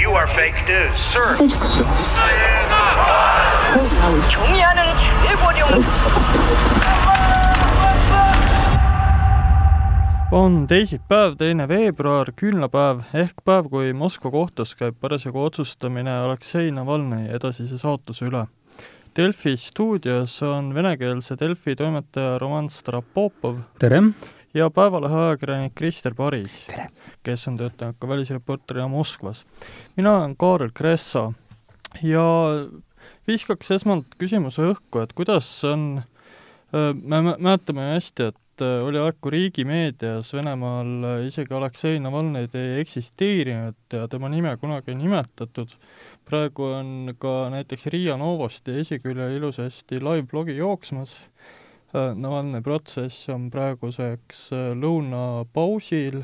You are fake news, sir. 경의하는 최고령 on teisipäev, teine veebruar, küünlapäev ehk päev, kui Moskva kohtus käib parasjagu otsustamine Aleksei Navalnõi edasise saatuse üle. Delfi stuudios on venekeelse Delfi toimetaja Roman Strapopov. tere! Ja Päevalehe ajakirjanik Krister Paris, kes on töötanud ka välisreporterina Moskvas. mina olen Kaarel Kressa ja viskaks esmalt küsimuse õhku, et kuidas on, me mäletame hästi, et et oli aeg, kui riigimeedias Venemaal isegi Aleksei Navalnõid ei eksisteerinud ja tema nime kunagi ei nimetatud. praegu on ka näiteks Riia Novosti esiküljel ilusasti live-blogi jooksmas. Navalnõi protsess on praeguseks lõunapausil,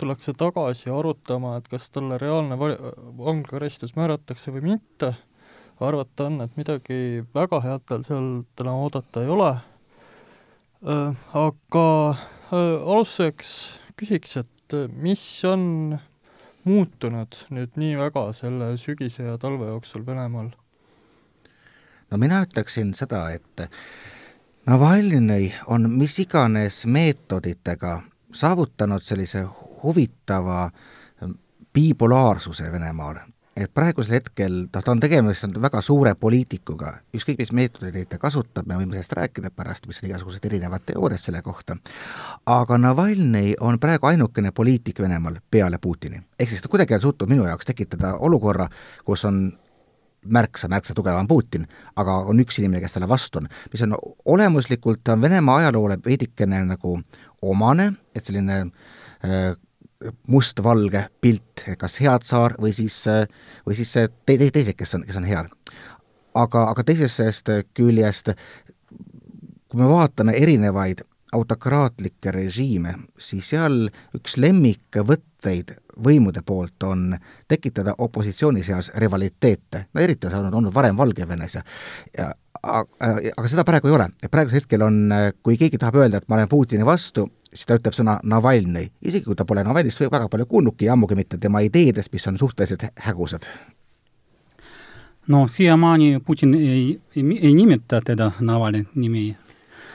tullakse tagasi arutama, et kas talle reaalne vanglakaristus määratakse või mitte. arvata on, et midagi väga head tal seal täna oodata ei ole Äh, aga äh, alustuseks küsiks, et äh, mis on muutunud nüüd nii väga selle sügise ja talve jooksul Venemaal? no mina ütleksin seda, et Navalnõi on mis iganes meetoditega saavutanud sellise huvitava bipolaarsuse Venemaal. Et praegusel hetkel noh, ta on tegemist on väga suure poliitikuga, ükskõik mis meetodeid ta kasutab, me võime sellest rääkida pärast, mis on igasugused erinevad teooriad selle kohta, aga Navalnõi on praegu ainukene poliitik Venemaal peale Putini. ehk siis ta kuidagi on suutnud minu jaoks tekitada olukorra, kus on märksa, märksa tugevam Putin, aga on üks inimene, kes talle vastu on, mis on olemuslikult, on Venemaa ajaloole veidikene nagu omane, et selline äh, mustvalge pilt, kas head tsaar või siis, või siis te, te, teised, kes on, kes on head. aga, aga teisest küljest, kui me vaatame erinevaid autokraatlikke režiime, siis seal üks lemmikvõtteid võimude poolt on tekitada opositsiooni seas rivaliteete, no eriti on see olnud, olnud varem Valgevenes ja ja aga seda praegu ei ole. praegusel hetkel on, kui keegi tahab öelda, et ma olen Putini vastu, siis ta ütleb sõna Navalnõi, isegi kui ta pole Navalnõist väga palju kuulnudki ja ammugi mitte tema ideedest, mis on suhteliselt hägusad. no siiamaani Putin ei, ei, ei nimeta teda Navalnõi nimi.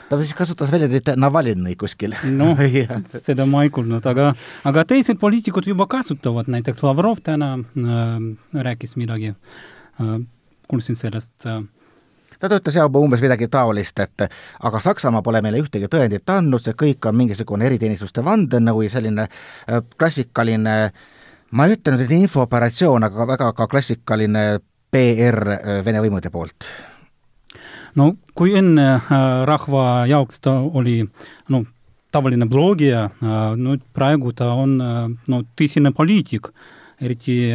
Ta siis kasutas väljendit Navalnõi kuskil. noh seda ma ei kuulnud, aga, aga teised poliitikud juba kasutavad, näiteks Lavrov täna äh, rääkis midagi äh,, kuulsin sellest äh, ta töötas jah umbes midagi taolist, et aga Saksamaa pole meile ühtegi tõendit andnud, see kõik on mingisugune eriteenistuste vandenõu ja selline äh, klassikaline ma ei ütle nüüd, et infooperatsioon, aga väga ka klassikaline PR äh, Vene võimude poolt no kui enne äh, rahva jaoks ta oli no tavaline blogija, nüüd praegu ta on no tõsine poliitik, eriti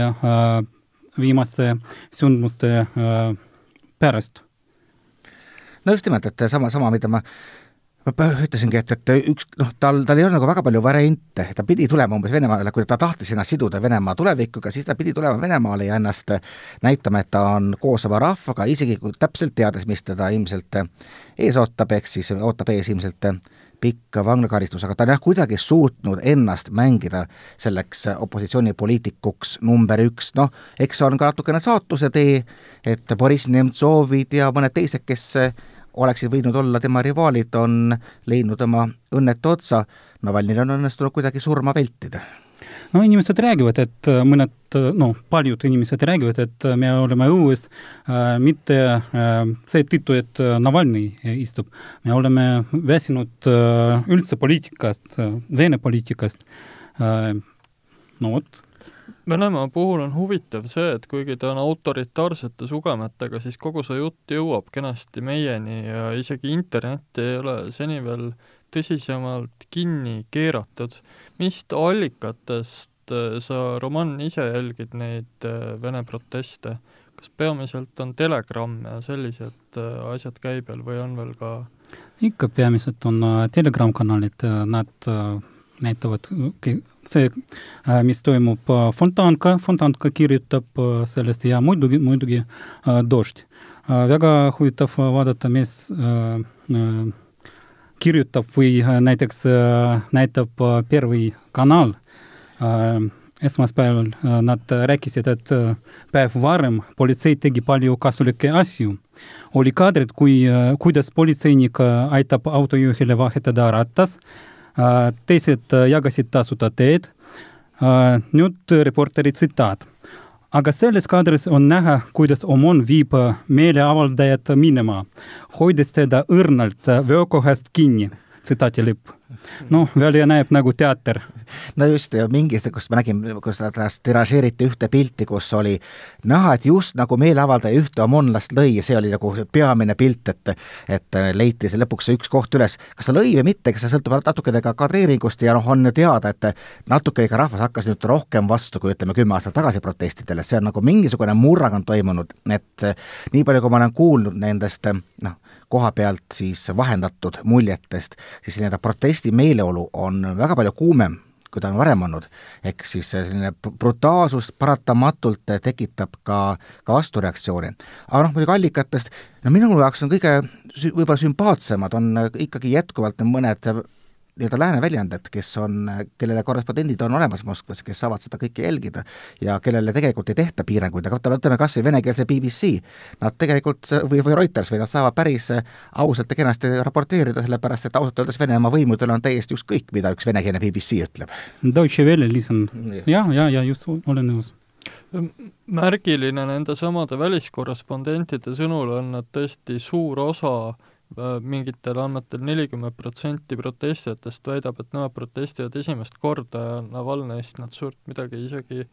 viimaste sündmuste pärast. No just nimelt, et sama, sama, mida ma ütlesingi, et, et üks, noh, tal, tal ei olnud nagu väga palju variante, ta pidi tulema umbes Venemaale, kui ta tahtis ennast siduda Venemaa tulevikuga, siis ta pidi tulema Venemaale ja ennast näitama, et ta on koos oma rahvaga, isegi kui täpselt teades, mis teda ilmselt ees ootab, ehk siis ootab ees ilmselt pikk vanglakaristus, aga ta on jah, kuidagi suutnud ennast mängida selleks opositsioonipoliitikuks number üks, noh, eks see on ka natukene saatuse tee, et Boriss Nemtsovid ja mõned teised, kes oleksid võinud olla tema rivaalid, on leidnud oma õnnetu otsa, Navalnõil on õnnestunud kuidagi surma vältida. No inimesed räägivad, et äh, mõned, äh, noh, paljud inimesed räägivad, et äh, me oleme õues äh, mitte äh, seetõttu, et Navalnõi istub. me oleme väsinud äh, üldse poliitikast Vene poliitikast. No vot Venemaa puhul on huvitav see, et kuigi ta on autoritaarsete sugemetega, siis kogu see jutt jõuab kenasti meieni ja isegi internetti ei ole seni veel tõsisemalt kinni keeratud. mis allikatest äh, sa, Roman, ise jälgid neid äh, Vene proteste? kas peamiselt on Telegram ja sellised äh, asjad käibel või on veel ka ikka peamiselt on Telegram-kanalid, nad näitavad see, mis toimub Fontanka, Fontanka kirjutab sellest ja muidugi, muidugi Dožd. väga huvitav vaadata, mis kirjutab või näiteks näitab Pervõi kanal esmaspäeval nad rääkisid, et päev varem politsei tegi palju kasulikke asju. oli kaadrid, kui, kuidas politseinik aitab autojuhile vahetada rattas, teised jagasid tasuta teed. nüüd reporteri tsitaat aga selles kaadris on näha, kuidas OMON viib meeleavaldajat minema, hoides teda õrnalt veokohast kinni. Tsitaati lõpp noh, välja näeb nagu teater. no just, ja mingisugust, ma nägin, kus tiražeeriti ühte pilti, kus oli näha, et just nagu meeleavaldaja ühte omonlast lõi ja see oli nagu peamine pilt, et et leiti see lõpuks see üks koht üles. kas ta lõi või mitte, kas see sõltub natukene ka kadreeringust ja noh, on ju teada, et natuke ikka rahvas hakkas nüüd rohkem vastu, kui ütleme, kümme aastat tagasi protestidele, see on nagu mingisugune murrang on toimunud, et nii palju, kui ma olen kuulnud nendest noh, koha pealt siis vahendatud muljetest, siis nii-öelda protesti meeleolu on väga palju kuumem, kui ta on varem olnud. ehk siis selline brutaalsus paratamatult tekitab ka, ka vastureaktsiooni. aga noh, muidugi allikatest, no minu jaoks on kõige võib-olla sümpaatsemad on ikkagi jätkuvalt mõned nii-öelda lääne väljendajad, kes on, kellele korrespondendid on olemas Moskvas, kes saavad seda kõike jälgida ja kellele tegelikult ei tehta piiranguid, aga võtame, kas või venekeelse BBC, nad tegelikult, või, või Reuters, või nad saavad päris ausalt ja kenasti raporteerida, sellepärast et ausalt öeldes Venemaa võimudel on täiesti ükskõik, mida üks venekeelne BBC ütleb. Deutsche Welle lihtsalt, ja, ja, ja just, olen nõus. Märgiline nende samade väliskorrespondentide sõnul on, et tõesti suur osa äh, Äh, mingitel andmetel nelikümmend protsenti protestijatest väidab, et nemad protestivad esimest korda ja Navalnõist nad suurt midagi isegi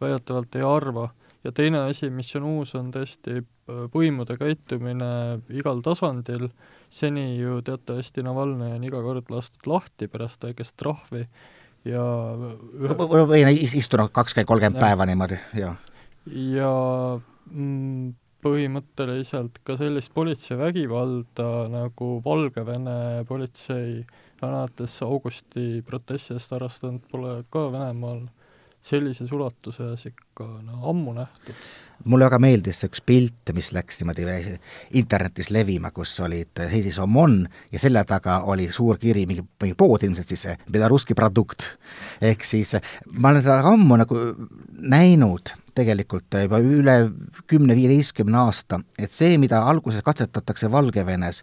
väidetavalt ei arva. ja teine asi, mis on uus, on tõesti äh, võimude käitumine igal tasandil, seni ju teatavasti Navalnõi on iga kord lastud lahti pärast väikest trahvi ja või istunud kakskümmend, kolmkümmend päeva niimoodi, jah. ja mm, põhimõtteliselt ka sellist politseivägivalda nagu Valgevene politsei alates augusti protestidest harrastanud pole ka Venemaal sellises ulatuses ikka no ammu nähtud. mulle väga meeldis see üks pilt, mis läks niimoodi internetis levima, kus olid, seisis OMON ja selle taga oli suur kiri, mingi, mingi pood ilmselt siis, Belaruski produkt. ehk siis ma olen seda ammu nagu näinud tegelikult juba üle kümne-viieteistkümne aasta, et see, mida alguses katsetatakse Valgevenes,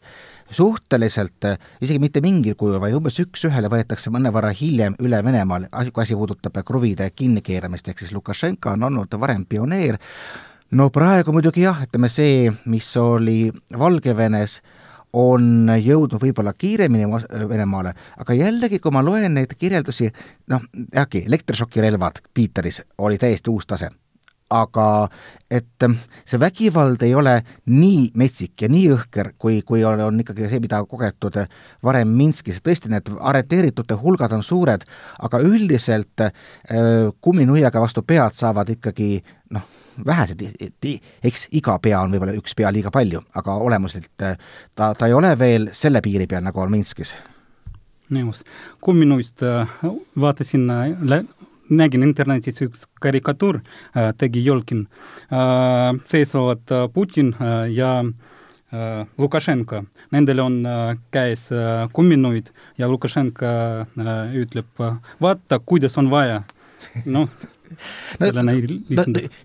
suhteliselt isegi mitte mingil kujul, vaid umbes üks-ühele võetakse mõnevõrra hiljem üle Venemaal, kui asi puudutab kruvide kinnikeeramist, ehk siis Lukašenka on olnud varem pioneer, no praegu muidugi jah, ütleme see, mis oli Valgevenes, on jõudnud võib-olla kiiremini Venemaale, aga jällegi, kui ma loen neid kirjeldusi, noh, jah, elektrišokirelvad Piiteris oli täiesti uus tase aga et ähm, see vägivald ei ole nii metsik ja nii õhker, kui, kui on, on ikkagi see, mida kogetud äh, varem Minskis, tõesti need arreteeritute hulgad on suured, aga üldiselt äh, kumminuiaga vastu pead saavad ikkagi noh, vähesed, eks iga pea on võib-olla üks pea liiga palju, aga olemuselt äh, ta, ta ei ole veel selle piiri peal, nagu on Minskis nõus. kumminuist vaatasin nägin internetis üks karikatuur, tegi Jolkin. seisavad Putin ja Lukašenka, nendel on käes kumminuid ja Lukašenka ütleb, vaata, kuidas on vaja. noh no, no,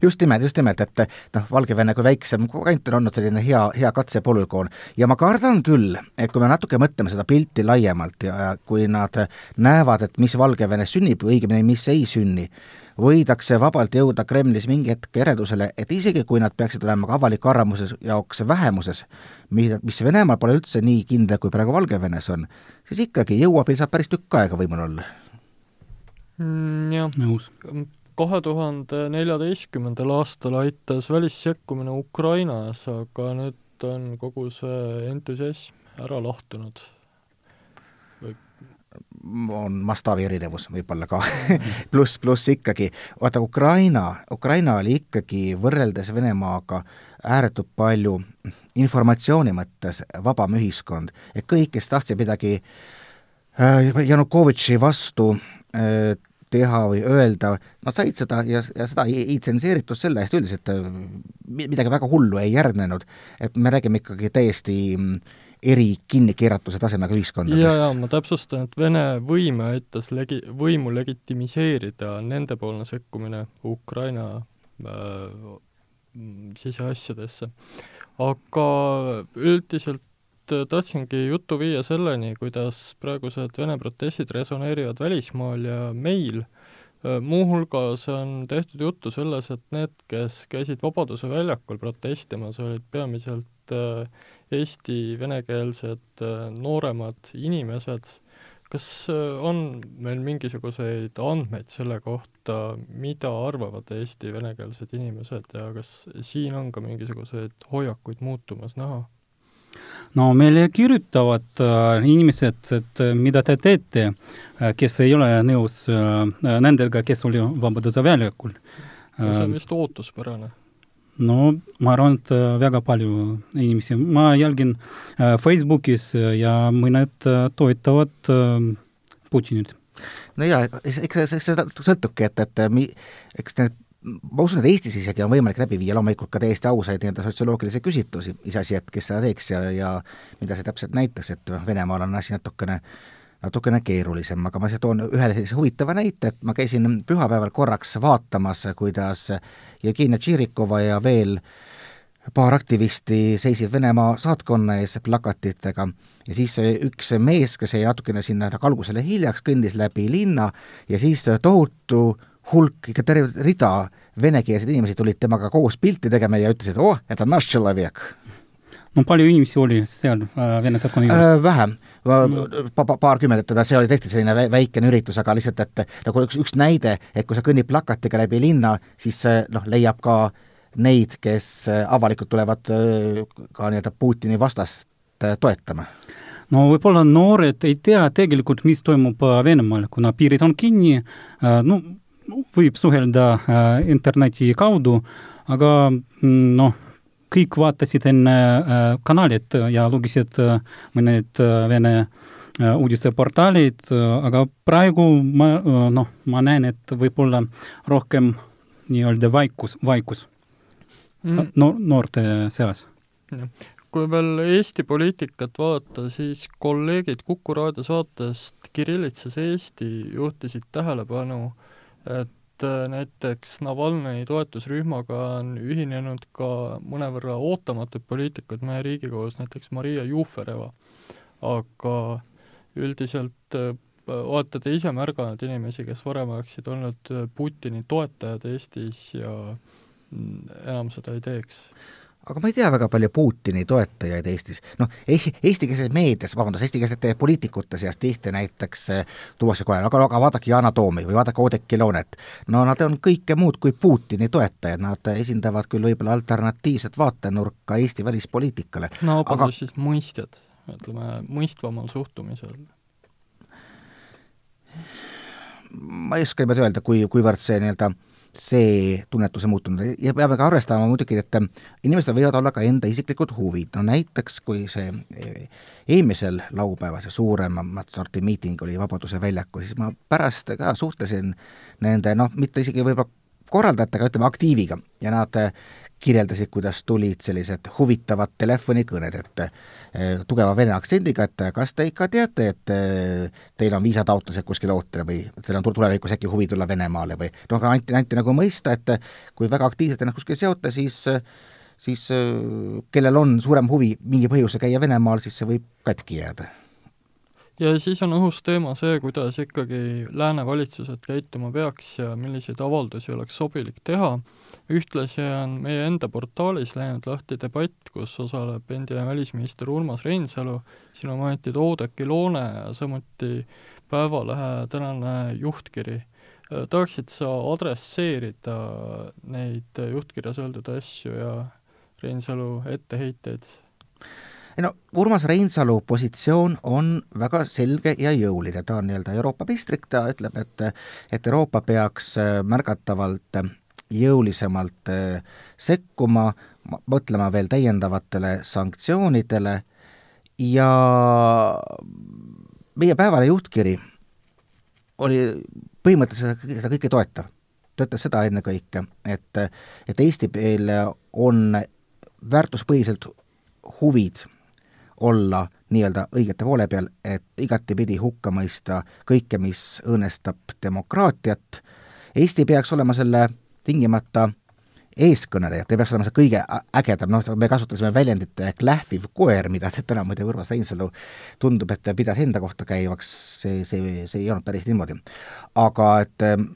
just nimelt, just nimelt, et noh, Valgevene kui väiksem kant on olnud selline hea, hea katsepolügoon. Ja ma kardan küll, et kui me natuke mõtleme seda pilti laiemalt ja kui nad näevad, et mis Valgevenes sünnib või õigemini, mis ei sünni, võidakse vabalt jõuda Kremlis mingi hetk järeldusele, et isegi kui nad peaksid olema ka avaliku arvamuse jaoks vähemuses, mida, mis Venemaal pole üldse nii kindel, kui praegu Valgevenes on, siis ikkagi jõuabil saab päris tükk aega võimul olla. Mm,. jah, nõus kahe tuhande neljateistkümnendal aastal aitas välissekkumine Ukrainas, aga nüüd on kogu see entusiasm ära lahtunud. Või on mastaabi erinevus võib-olla ka. Pluss, pluss ikkagi, vaata Ukraina, Ukraina oli ikkagi võrreldes Venemaaga ääretult palju informatsiooni mõttes vabam ühiskond, et kõik, kes tahtsid midagi äh, Janukovitši vastu äh, teha või öelda, nad said seda ja, ja seda ei, ei tsenseeritud selle eest üldiselt, midagi väga hullu ei järgnenud, et me räägime ikkagi täiesti mm, eri kinnikeeratuse tasemega ühiskondadest. ja ma täpsustan, et Vene võim aitas legi-, võimu legitimiseerida nendepoolne sekkumine Ukraina äh, siseasjadesse. aga üldiselt tahtsingi jutu viia selleni, kuidas praegused Vene protestid resoneerivad välismaal ja meil äh, muuhulgas on tehtud juttu selles, et need, kes käisid Vabaduse väljakul protestimas, olid peamiselt äh, Eesti venekeelsed äh, nooremad inimesed. kas on meil mingisuguseid andmeid selle kohta, mida arvavad Eesti venekeelsed inimesed ja kas siin on ka mingisuguseid hoiakuid muutumas näha? No meile kirjutavad äh, inimesed, et äh, mida te teete äh,, kes ei ole nõus äh, nendega, kes oli Vabaduse väljakul no see on vist ootuspärane. no ma arvan, et äh, väga palju inimesi, ma jälgin äh, Facebookis ja mõned äh, toetavad äh, Putinit. no jaa, eks see, see sõltubki, et, et mi, eks need ma usun, et Eestis isegi on võimalik läbi viia loomulikult ka täiesti ausaid nii-öelda sotsioloogilisi küsitlusi, iseasi, et kes seda teeks ja, ja mida see täpselt näitaks, et Venemaal on asi natukene natukene keerulisem, aga ma toon ühe sellise huvitava näite, et ma käisin pühapäeval korraks vaatamas, kuidas Jevgenia Tširikova ja veel paar aktivisti seisid Venemaa saatkonna ees plakatitega. Ja siis üks mees, kes jäi natukene sinna algusele hiljaks, kõndis läbi linna ja siis tohutu hulk, ikka terve rida venekeelseid inimesi tulid temaga koos pilti tegema ja ütlesid, oh, et on naš človek. no palju inimesi oli seal äh, Vene saatkonna juures äh,? vähem pa, pa, paarkümmend, et see oli tõesti selline väikene üritus, aga lihtsalt, et nagu üks, üks näide, et kui sa kõnnid plakatiga läbi linna, siis noh, leiab ka neid, kes avalikult tulevad äh, ka nii-öelda Putini vastast äh, toetama no võib-olla noored ei tea tegelikult, mis toimub äh, Venemaal, kuna piirid on kinni, no võib suhelda interneti kaudu, aga noh, kõik vaatasid enne äh, kanalit ja lugesid äh, mõned äh, Vene uudisteportaalid aga praegu ma noh, ma näen, et võib-olla rohkem nii-öelda vaikus, vaikus mm. no, noorte seas. kui veel Eesti poliitikat vaadata, siis kolleegid Kuku raadio saatest Kirillitsas Eesti juhtisid tähelepanu äh, et äh, näiteks Navalnõi toetusrühmaga on ühinenud ka mõnevõrra ootamatud poliitikud meie Riigikogus, näiteks Maria Jufereva. aga üldiselt äh, olete te ise märganud inimesi, kes varem oleksid olnud äh, Putini toetajad Eestis ja mm, enam seda ei teeks? Aga ma ei tea väga palju Putini toetajaid Eestis. noh, eestikeelses meedias, vabandust, eestikeelsete poliitikute seas tihti näiteks eh, tuuakse kohe, aga, aga vaadake Yana Toomi või vaadake Oudekki Loonet. no nad on kõike muud kui Putini toetajad, nad esindavad küll võib-olla alternatiivset vaatenurka Eesti välispoliitikale. no aga siis mõistjad, ütleme, mõistvamal suhtumisel ma ei oska niimoodi öelda, kui, kuivõrd see nii-öelda see tunnetus on muutunud. Ja peame ka arvestama muidugi, et inimestel võivad olla ka enda isiklikud huvid, no näiteks kui see eelmisel laupäeval see suuremat sorti miiting oli Vabaduse väljakul, siis ma pärast ka suhtlesin nende noh, mitte isegi võib-olla korraldajatega, ütleme aktiiviga. Ja nad kirjeldasid, kuidas tulid sellised huvitavad telefonikõned, et eh, tugeva vene aktsendiga, et kas te ikka teate, et eh, teil on viisataotlused kuskil ootel või teil on tulevikus äkki huvi tulla Venemaale või noh, anti, anti nagu mõista, et kui väga aktiivselt ennast kuskil seota, siis siis kellel on suurem huvi mingi põhjuse käia Venemaal, siis see võib katki jääda ja siis on õhus teema see, kuidas ikkagi lääne valitsused käituma peaks ja milliseid avaldusi oleks sobilik teha. ühtlasi on meie enda portaalis läinud lahti debatt, kus osaleb endine välisminister Urmas Reinsalu, siin on mainitud Oudekki Loone ja samuti Päevalehe tänane juhtkiri. tahaksid sa adresseerida neid juhtkirjas öeldud asju ja Reinsalu etteheiteid? Ei no Urmas Reinsalu positsioon on väga selge ja jõuline, ta on nii-öelda Euroopa pistrik, ta ütleb, et et Euroopa peaks äh, märgatavalt äh, jõulisemalt äh, sekkuma, mõtlema veel täiendavatele sanktsioonidele. Ja meie päevane juhtkiri oli põhimõtteliselt seda kõike toetav. ta ütles seda ennekõike, et, et Eesti meil on väärtuspõhiselt huvid olla nii-öelda õigete poole peal, et igatepidi hukka mõista kõike, mis õõnestab demokraatiat. Eesti peaks olema selle tingimata eeskõnelejad, ei peaks olema see kõige ägedam, noh, me kasutasime väljendit klähviv koer, mida täna muide Urmas Reinsalu tundub, et pidas enda kohta käivaks, see, see, see ei olnud päris niimoodi. aga et ähm,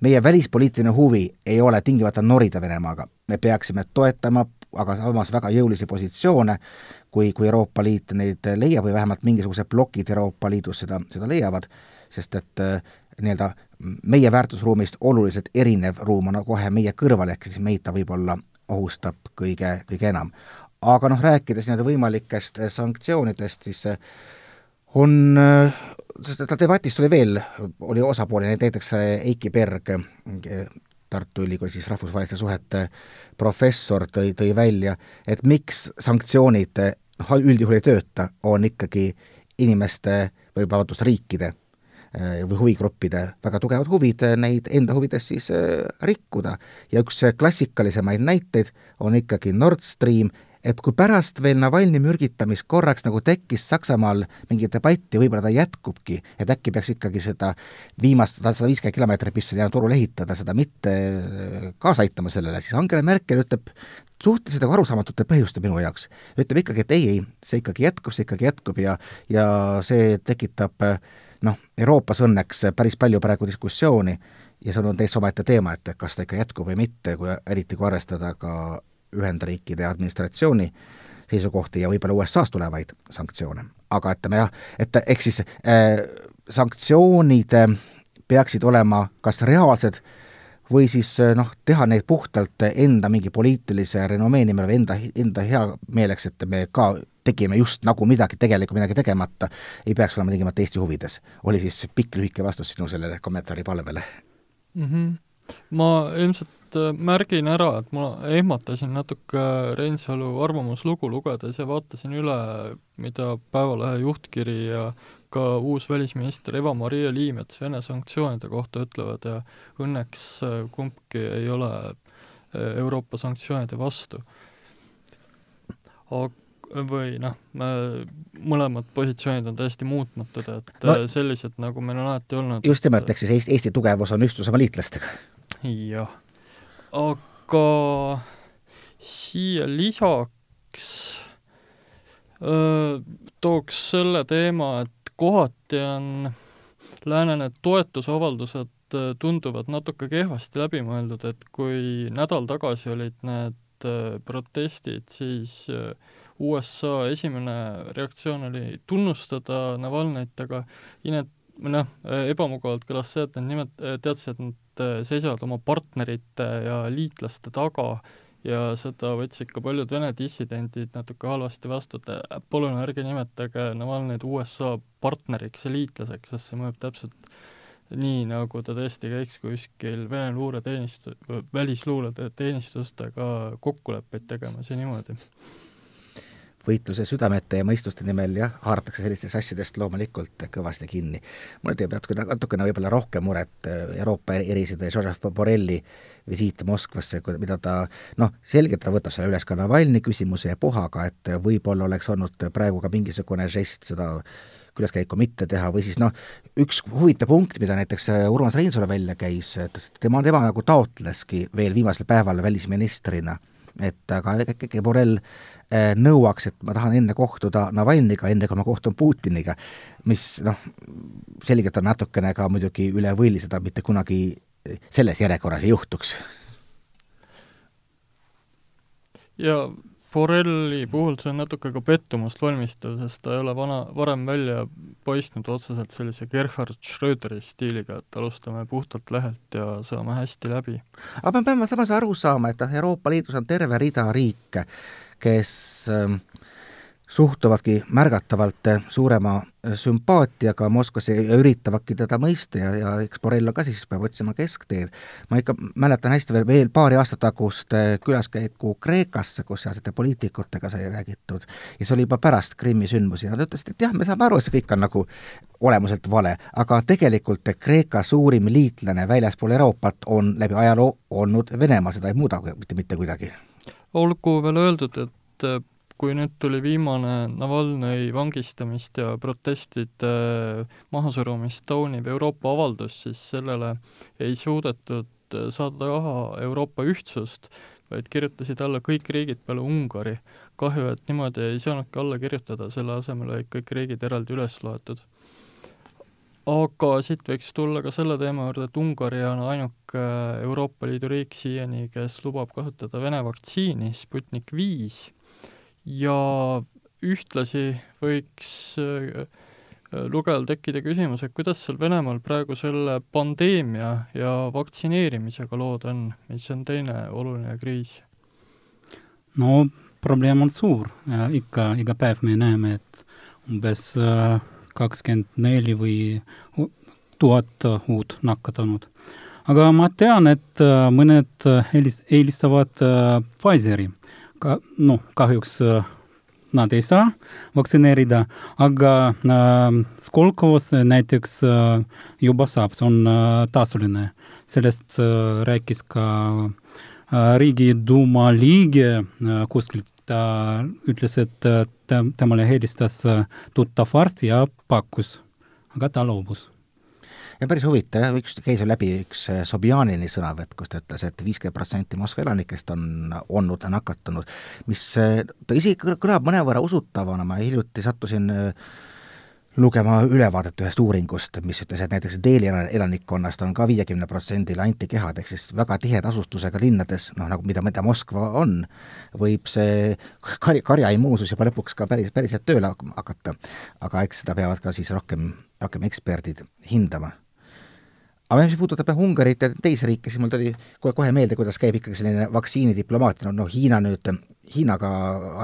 meie välispoliitiline huvi ei ole tingimata norida Venemaaga, me peaksime toetama aga samas väga jõulisi positsioone, kui, kui Euroopa Liit neid leiab või vähemalt mingisugused plokid Euroopa Liidus seda, seda leiavad, sest et äh, nii-öelda meie väärtusruumist oluliselt erinev ruum on kohe meie kõrval, ehk siis meid ta võib-olla ohustab kõige, kõige enam. aga noh, rääkides nii-öelda võimalikest sanktsioonidest, siis on, seda debatist oli veel, oli osapooli, näiteks Eiki Berg, Tartu Ülikooli siis rahvusvaheliste suhete professor tõi, tõi välja, et miks sanktsioonid üldjuhul ei tööta, on ikkagi inimeste või vabandust, riikide äh, või huvigruppide väga tugevad huvid neid enda huvides siis äh, rikkuda. ja üks klassikalisemaid näiteid on ikkagi Nord Stream et kui pärast veel Navalnõi mürgitamist korraks nagu tekkis Saksamaal mingi debatt ja võib-olla ta jätkubki, et äkki peaks ikkagi seda viimast sada viiskümmend kilomeetrit, mis seal jäänud turul ehitada, seda mitte kaasa aitama sellele, siis Angela Merkel ütleb suhteliselt nagu arusaamatutel põhjustel minu jaoks, ütleb ikkagi, et ei, ei, see ikkagi jätkub, see ikkagi jätkub ja ja see tekitab noh, Euroopas õnneks päris palju praegu diskussiooni ja see on täitsa omaette teema, et kas ta ikka jätkub või mitte, kui eriti kui arvestada ka Ühendriikide administratsiooni seisukohti ja võib-olla USA-st tulevaid sanktsioone. aga ütleme jah, et ehk siis äh, sanktsioonid äh, peaksid olema kas reaalsed või siis äh, noh, teha neid puhtalt enda mingi poliitilise renomee nimel või enda, enda heameeleks, et me ka tegime just nagu midagi, tegelikult midagi tegemata, ei peaks olema tingimata Eesti huvides. oli siis pikk lühike vastus sinu sellele kommentaari palvele mm? -hmm. ma ilmselt Äh, märgin ära, et ma ehmatasin natuke Reinsalu arvamuslugu lugedes ja vaatasin üle, mida Päevalehe juhtkiri ja ka uus välisminister Eva-Maria Liimets Vene sanktsioonide kohta ütlevad ja õnneks äh, kumbki ei ole äh, Euroopa sanktsioonide vastu. või noh, mõlemad positsioonid on täiesti muutmatud, et no, sellised, nagu meil on alati olnud. just nimelt, ehk siis Eesti, Eesti tugevus on ühtsus oma liitlastega. jah aga siia lisaks öö, tooks selle teema, et kohati on lääne need toetusavaldused tunduvad natuke kehvasti läbimõeldud, et kui nädal tagasi olid need protestid, siis USA esimene reaktsioon oli tunnustada Navalnõit, aga Inet, noh, ebamugavalt kõlas see, et nad nimet-, teadsid, et nad Äh, seisavad oma partnerite ja liitlaste taga ja seda võtsid ka paljud Vene dissidendid natuke halvasti vastu, et äh, palun ärge nimetage Navalnõid USA partneriks ja liitlaseks, sest see mõjub täpselt nii, nagu ta tõesti käiks kuskil Vene luureteenistus, välisluureteenistustega kokkuleppeid tegemas ja niimoodi võitluse südamete ja mõistuste nimel jah, haaratakse sellistest asjadest loomulikult kõvasti kinni. mulle teeb natukene, natukene võib-olla rohkem muret äh, Euroopa eriside Joseph Borrelli visiit Moskvasse, mida ta noh, selgelt ta võtab selle üles ka Navalnõi küsimuse ja puhaga, et võib-olla oleks olnud praegu ka mingisugune žest seda külaskäiku mitte teha või siis noh, üks huvitav punkt, mida näiteks äh, Urmas Reinsalu välja käis, et tema, tema nagu taotleski veel viimasel päeval välisministrina, et aga ikkagi Borrell nõuaks, et ma tahan enne kohtuda Navalnõiga, enne kui ma kohtun Putiniga, mis noh, selgelt on natukene ka muidugi üle võlli, seda mitte kunagi selles järjekorras ei juhtuks. ja Borrelli puhul see on natuke ka pettumust valmistav, sest ta ei ole vana, varem välja paistnud otseselt sellise Gerhard Schröderi stiiliga, et alustame puhtalt lehelt ja saame hästi läbi. aga me peame samas aru saama, et noh, Euroopa Liidus on terve rida riike, kes ähm, suhtuvadki märgatavalt suurema sümpaatiaga Moskvasse ja üritavadki teda mõista ja, ja eks Borrell ka siis peab otsima keskteed. ma ikka mäletan hästi veel, veel paari aastat tagust äh, külaskäiku Kreekasse, kus sealsete poliitikutega sai räägitud. Ja see oli juba pärast Krimmi sündmusi, nad ütlesid, et jah, me saame aru, et see kõik on nagu olemuselt vale, aga tegelikult Kreeka suurim liitlane väljaspool Euroopat on läbi ajaloo olnud Venemaa, seda ei muuda mitte, mitte kuidagi olgu veel öeldud, et äh, kui nüüd tuli viimane Navalnõi vangistamist ja protestide mahasurumist tauniv Euroopa avaldus, siis sellele ei suudetud saada taha Euroopa ühtsust, vaid kirjutasid alla kõik riigid peale Ungari. kahju, et niimoodi ei saanudki alla kirjutada, selle asemel olid kõik riigid eraldi üles loetud. Aga siit võiks tulla ka selle teema juurde, et Ungari on ainuke Euroopa Liidu riik siiani, kes lubab kasutada Vene vaktsiini Sputnik viis ja ühtlasi võiks äh, lugejal tekkida küsimus, et kuidas seal Venemaal praegu selle pandeemia ja vaktsineerimisega lood on, mis on teine oluline kriis? no probleem on suur, ikka iga päev me näeme, et umbes äh, kakskümmend neli või tuhat uut nakatunut. aga ma tean, et äh, mõned eelis-, eelistavad äh, Pfizeri, ka noh, kahjuks nad ei saa vaktsineerida, aga äh, Skolkovos näiteks äh, juba saab, see on äh, tasuline. sellest äh, rääkis ka äh, Riigiduuma liige äh, kuskilt, ta ütles, et äh, temale helistas äh, tuttav arst ja pakkus, aga ta loobus. Ja päris huvitav jah, üks, käis ju läbi üks äh, Sobjanini sõnavõtt, kus ta ütles et, et viiskümmend protsenti Moskva elanikest on olnud nakatunud, mis äh, tõsi, kõlab mõnevõrra usutavana, ma hiljuti sattusin äh, lugema ülevaadet ühest uuringust, mis ütles, et näiteks Delhi elanikkonnast on ka viiekümne protsendil antikehad, ehk siis väga tiheda asustusega linnades, noh nagu mida, mida Moskva on, võib see kar-, karjaimmuunsus juba lõpuks ka päris, päriselt tööle hakata. aga eks seda peavad ka siis rohkem, rohkem eksperdid hindama aga mis puudutab Ungarit ja teisi riike, siis mul tuli kohe, kohe meelde, kuidas käib ikkagi selline vaktsiinidiplomaatia, no, no Hiina nüüd, Hiinaga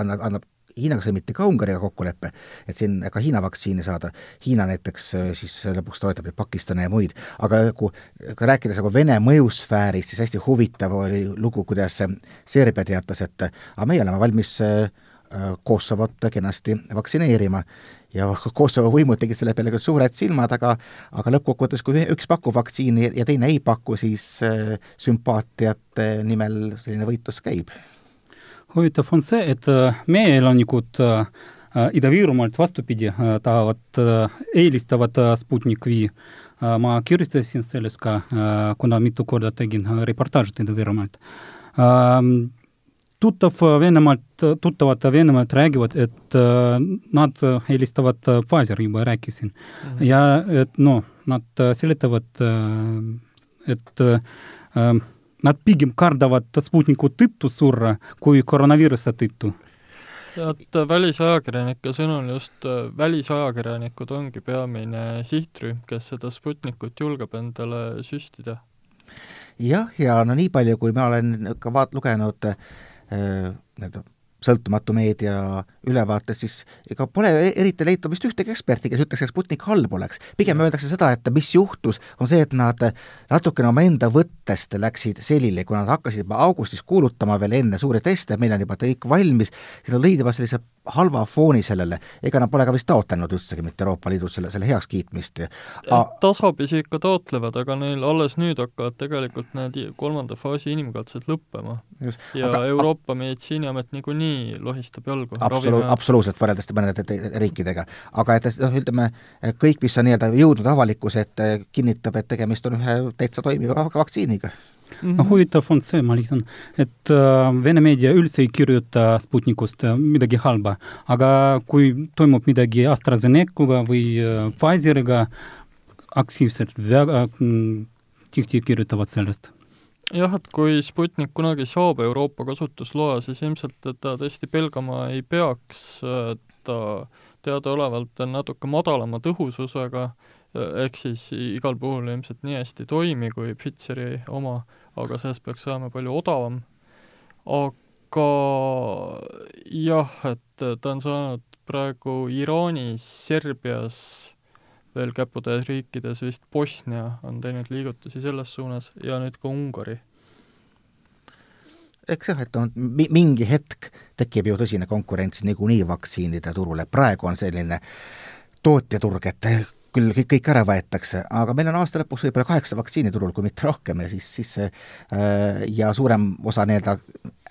annab, annab Hiinaga sõlmiti ka Ungariga kokkulepe, et siin ka Hiina vaktsiini saada. Hiina näiteks äh, siis lõpuks toetab ju Pakistani ja muid, aga kui ka rääkides nagu Vene mõjusfäärist, siis hästi huvitav oli lugu, kuidas Serbia teatas, et aga meie oleme valmis äh, Kosovot kenasti vaktsineerima ja Kosovo võimud tegid selle peale küll suured silmad, aga aga lõppkokkuvõttes, kui üks pakub vaktsiini ja teine ei paku, siis äh, sümpaatiate nimel selline võitlus käib. Huvitav on see, et äh, meie elanikud äh, Ida-Virumaalt vastupidi äh, tahavad eelistavad Sputnik V ma kirjutasin sellest ka kuna mitu korda tegin reportaažit Ida-Virumaalt äh, tuttav Venemaalt, tuttavad Venemaalt räägivad, et nad helistavad Pfizeri, juba rääkisin mm. -hmm. ja et noh, nad seletavad, et äh, nad pigem kardavad Sputniku tõttu surra kui koroonaviiruse tõttu et välisajakirjanike sõnul just välisajakirjanikud ongi peamine sihtrühm, kes seda Sputnikut julgeb endale süstida. jah, ja no nii palju, kui ma olen ka vaat-, lugenud äh, Äh, nii-öelda sõltumatu meedia ülevaates, siis ega pole e-, eriti leitud vist ühtegi eksperti, kes ütleks, et Sputnik halb oleks. pigem öeldakse seda, et mis juhtus, on see, et nad natukene omaenda võttest läksid selili, kui nad hakkasid juba augustis kuulutama veel enne suuri teste, meil on juba kõik valmis, siis nad lõid juba sellise halva fooni sellele, ega nad pole ka vist taotlenud üldsegi mitte Euroopa Liidult selle, selle heakskiitmist. tasapisi ikka taotlevad, aga neil alles nüüd hakkavad tegelikult need kolmanda faasi inimkatsed lõppema. ja aga, Euroopa Meditsiiniamet niikuinii lohistab jalgu. Absolu-, absoluutselt, võrreldes mõnede riikidega. aga et noh, ütleme, kõik, mis on nii-öelda jõudnud avalikkuse ette, kinnitab, et tegemist on ühe täitsa toimiva vaktsiiniga Mm -hmm. no huvitav on see, ma lisan, et äh, Vene meedia üldse ei kirjuta Sputnikust äh, midagi halba, aga kui toimub midagi AstraZenecaga või äh, Pfizeriga, aktiivselt väga äh, tihti kirjutavad sellest jah, et kui Sputnik kunagi saab Euroopa kasutusloa, siis ilmselt teda tõesti pelgama ei peaks, ta teadaolevalt on natuke madalama tõhususega, ehk siis igal puhul ilmselt nii hästi ei toimi kui Pfizeri oma aga sellest peaks saama palju odavam. aga jah, et ta on saanud praegu Iraanis, Serbias, veel käputäis riikides, vist Bosnia on teinud liigutusi selles suunas ja nüüd ka Ungari. Eks jah, et on mingi hetk tekib ju tõsine konkurents niikuinii vaktsiinide turule, praegu on selline tootjaturg, et küll kõik, kõik ära võetakse, aga meil on aasta lõpuks võib-olla kaheksa vaktsiini turul, kui mitte rohkem ja siis, siis äh, ja suurem osa nii-öelda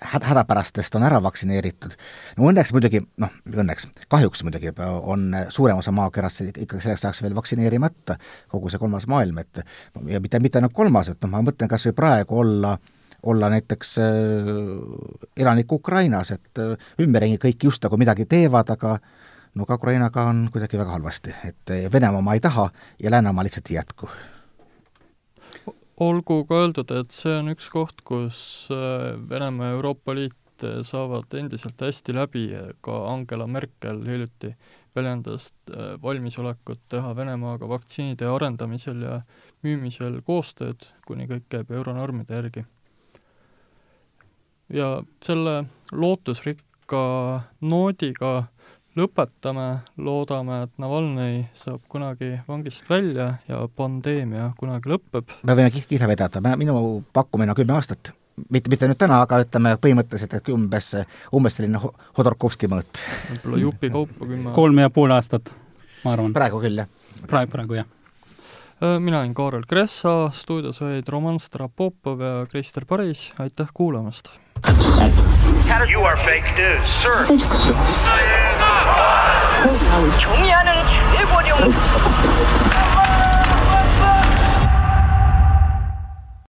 häda, hädapärastest on ära vaktsineeritud. no õnneks muidugi, noh, õnneks, kahjuks muidugi on suurem osa maakerast ikkagi selleks ajaks veel vaktsineerimata, kogu see kolmas maailm, et ja mitte, mitte ainult kolmas, et noh, ma mõtlen kas või praegu olla olla näiteks äh, elanik Ukrainas, et äh, ümberringi kõik just nagu midagi teevad, aga no ka Ukrainaga on kuidagi väga halvasti, et Venemaa oma ei taha ja Läänemaa lihtsalt ei jätku olgu ka öeldud, et see on üks koht, kus äh, Venemaa ja Euroopa Liit äh, saavad endiselt hästi läbi, ka Angela Merkel hiljuti väljendas valmisolekut teha Venemaaga vaktsiinide arendamisel ja müümisel koostööd, kuni kõik käib euronormide järgi. ja selle lootusrikka noodiga lõpetame, loodame, et Navalnõi saab kunagi vangist välja ja pandeemia kunagi lõpeb. me võime kihla vedada, minu pakkumine on kümme aastat. mitte, mitte nüüd täna, aga ütleme põhimõtteliselt, et umbes, umbes selline Hodorkovski mõõt. võib-olla jupikaupa kümme aastat. kolm ja pool aastat, ma arvan. praegu küll, jah? praegu, praegu jah mina olen Kaarel Kressa, stuudios olid Roman Strapopov ja Krister Paris, aitäh kuulamast! You are fake news, sir. 아, 경의하는 최고령.